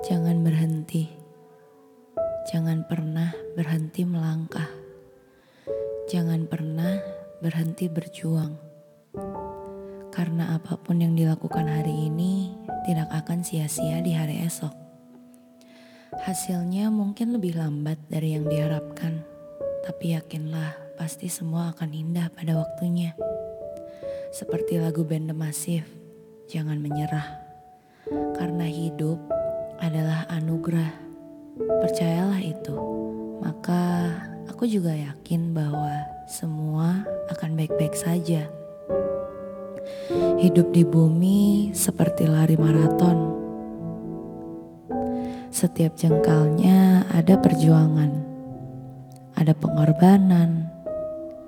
Jangan berhenti. Jangan pernah berhenti melangkah. Jangan pernah berhenti berjuang. Karena apa pun yang dilakukan hari ini tidak akan sia-sia di hari esok. Hasilnya mungkin lebih lambat dari yang diharapkan, tapi yakinlah pasti semua akan indah pada waktunya. Seperti lagu band The Massive, jangan menyerah. Karena hidup adalah anugerah. Percayalah itu. Maka aku juga yakin bahwa semua akan baik-baik saja. Hidup di bumi seperti lari maraton. Setiap jengkalnya ada perjuangan, ada pengorbanan,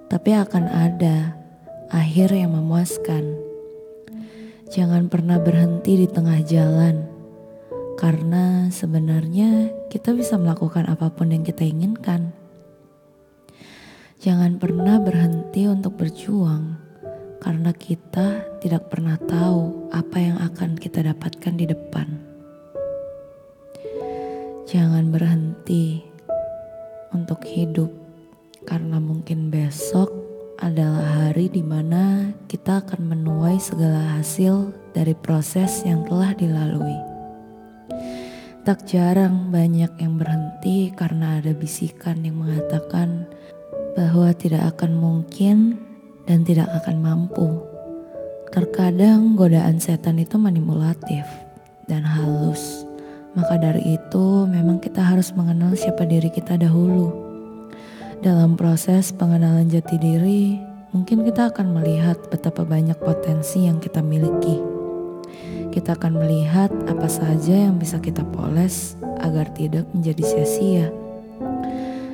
tapi akan ada akhir yang memuaskan. Jangan pernah berhenti di tengah jalan karena sebenarnya kita bisa melakukan apa pun yang kita inginkan. Jangan pernah berhenti untuk berjuang, karena kita tidak pernah tahu apa yang akan kita dapatkan di depan. Jangan berhenti untuk hidup, karena mungkin besok adalah hari di mana kita akan menuai segala hasil dari proses yang telah dilalui. Tak jarang banyak yang berhenti karena ada bisikan yang mengatakan bahwa tidak akan mungkin dan tidak akan mampu. Terkadang godaan setan itu manipulatif dan halus. Maka dari itu memang kita harus mengenal siapa diri kita dahulu. Dalam proses pengenalan jati diri, mungkin kita akan melihat betapa banyak potensi yang kita miliki kita akan melihat apa saja yang bisa kita poles agar tidak menjadi sia-sia.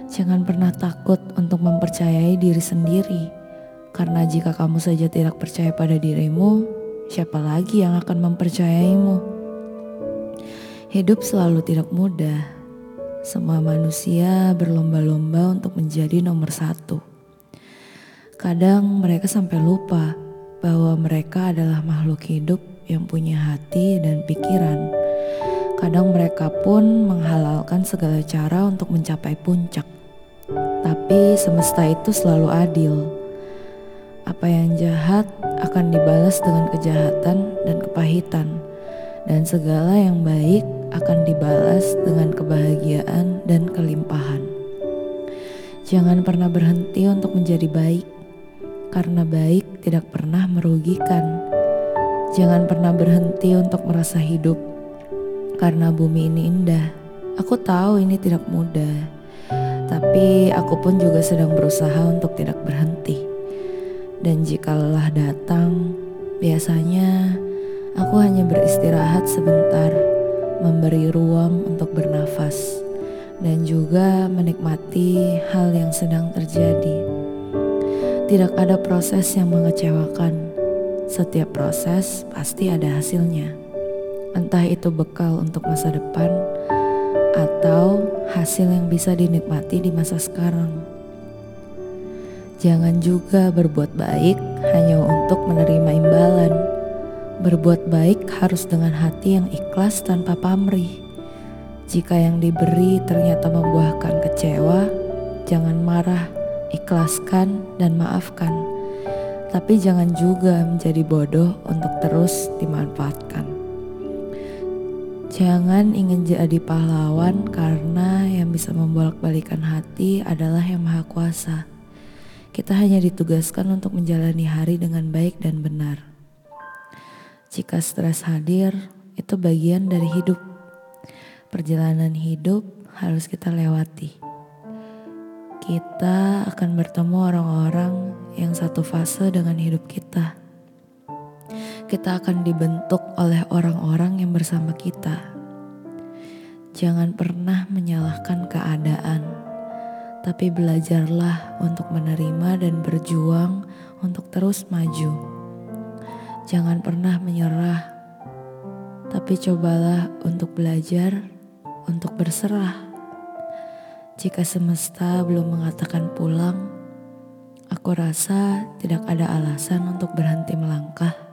Jangan pernah takut untuk mempercayai diri sendiri, karena jika kamu saja tidak percaya pada dirimu, siapa lagi yang akan mempercayaimu? Hidup selalu tidak mudah. Semua manusia berlomba-lomba untuk menjadi nomor satu. Kadang mereka sampai lupa bahwa mereka adalah makhluk hidup yang punya hati dan pikiran. Kadang mereka pun menghalalkan segala cara untuk mencapai puncak. Tapi semesta itu selalu adil. Apa yang jahat akan dibalas dengan kejahatan dan kepahitan. Dan segala yang baik akan dibalas dengan kebahagiaan dan kelimpahan. Jangan pernah berhenti untuk menjadi baik, karena baik tidak pernah merugikan Jangan pernah berhenti untuk merasa hidup, karena bumi ini indah. Aku tahu ini tidak mudah, tapi aku pun juga sedang berusaha untuk tidak berhenti. Dan jika lelah datang, biasanya aku hanya beristirahat sebentar, memberi ruang untuk bernafas, dan juga menikmati hal yang sedang terjadi. Tidak ada proses yang mengecewakan setiap proses pasti ada hasilnya. Entah itu bekal untuk masa depan atau hasil yang bisa dinikmati di masa sekarang. Jangan juga berbuat baik hanya untuk menerima imbalan. Berbuat baik harus dengan hati yang ikhlas tanpa pamrih. Jika yang diberi ternyata membuahkan kecewa, jangan marah, ikhlaskan, dan maafkan tapi jangan juga menjadi bodoh untuk terus dimanfaatkan. Jangan ingin jadi pahlawan karena yang bisa membolak-balikan hati adalah yang Maha Kuasa. Kita hanya ditugaskan untuk menjalani hari dengan baik dan benar. Jika stres hadir, itu bagian dari hidup. Perjalanan hidup harus kita lewati kita akan bertemu orang-orang yang satu fase dengan hidup kita. Kita akan dibentuk oleh orang-orang yang bersama kita. Jangan pernah menyalahkan keadaan, tapi belajarlah untuk menerima dan berjuang untuk terus maju. Jangan pernah menyerah, tapi cobalah untuk belajar untuk berserah. Jika semesta belum mengatakan pulang, Aku rasa tidak ada alasan untuk berhenti melangkah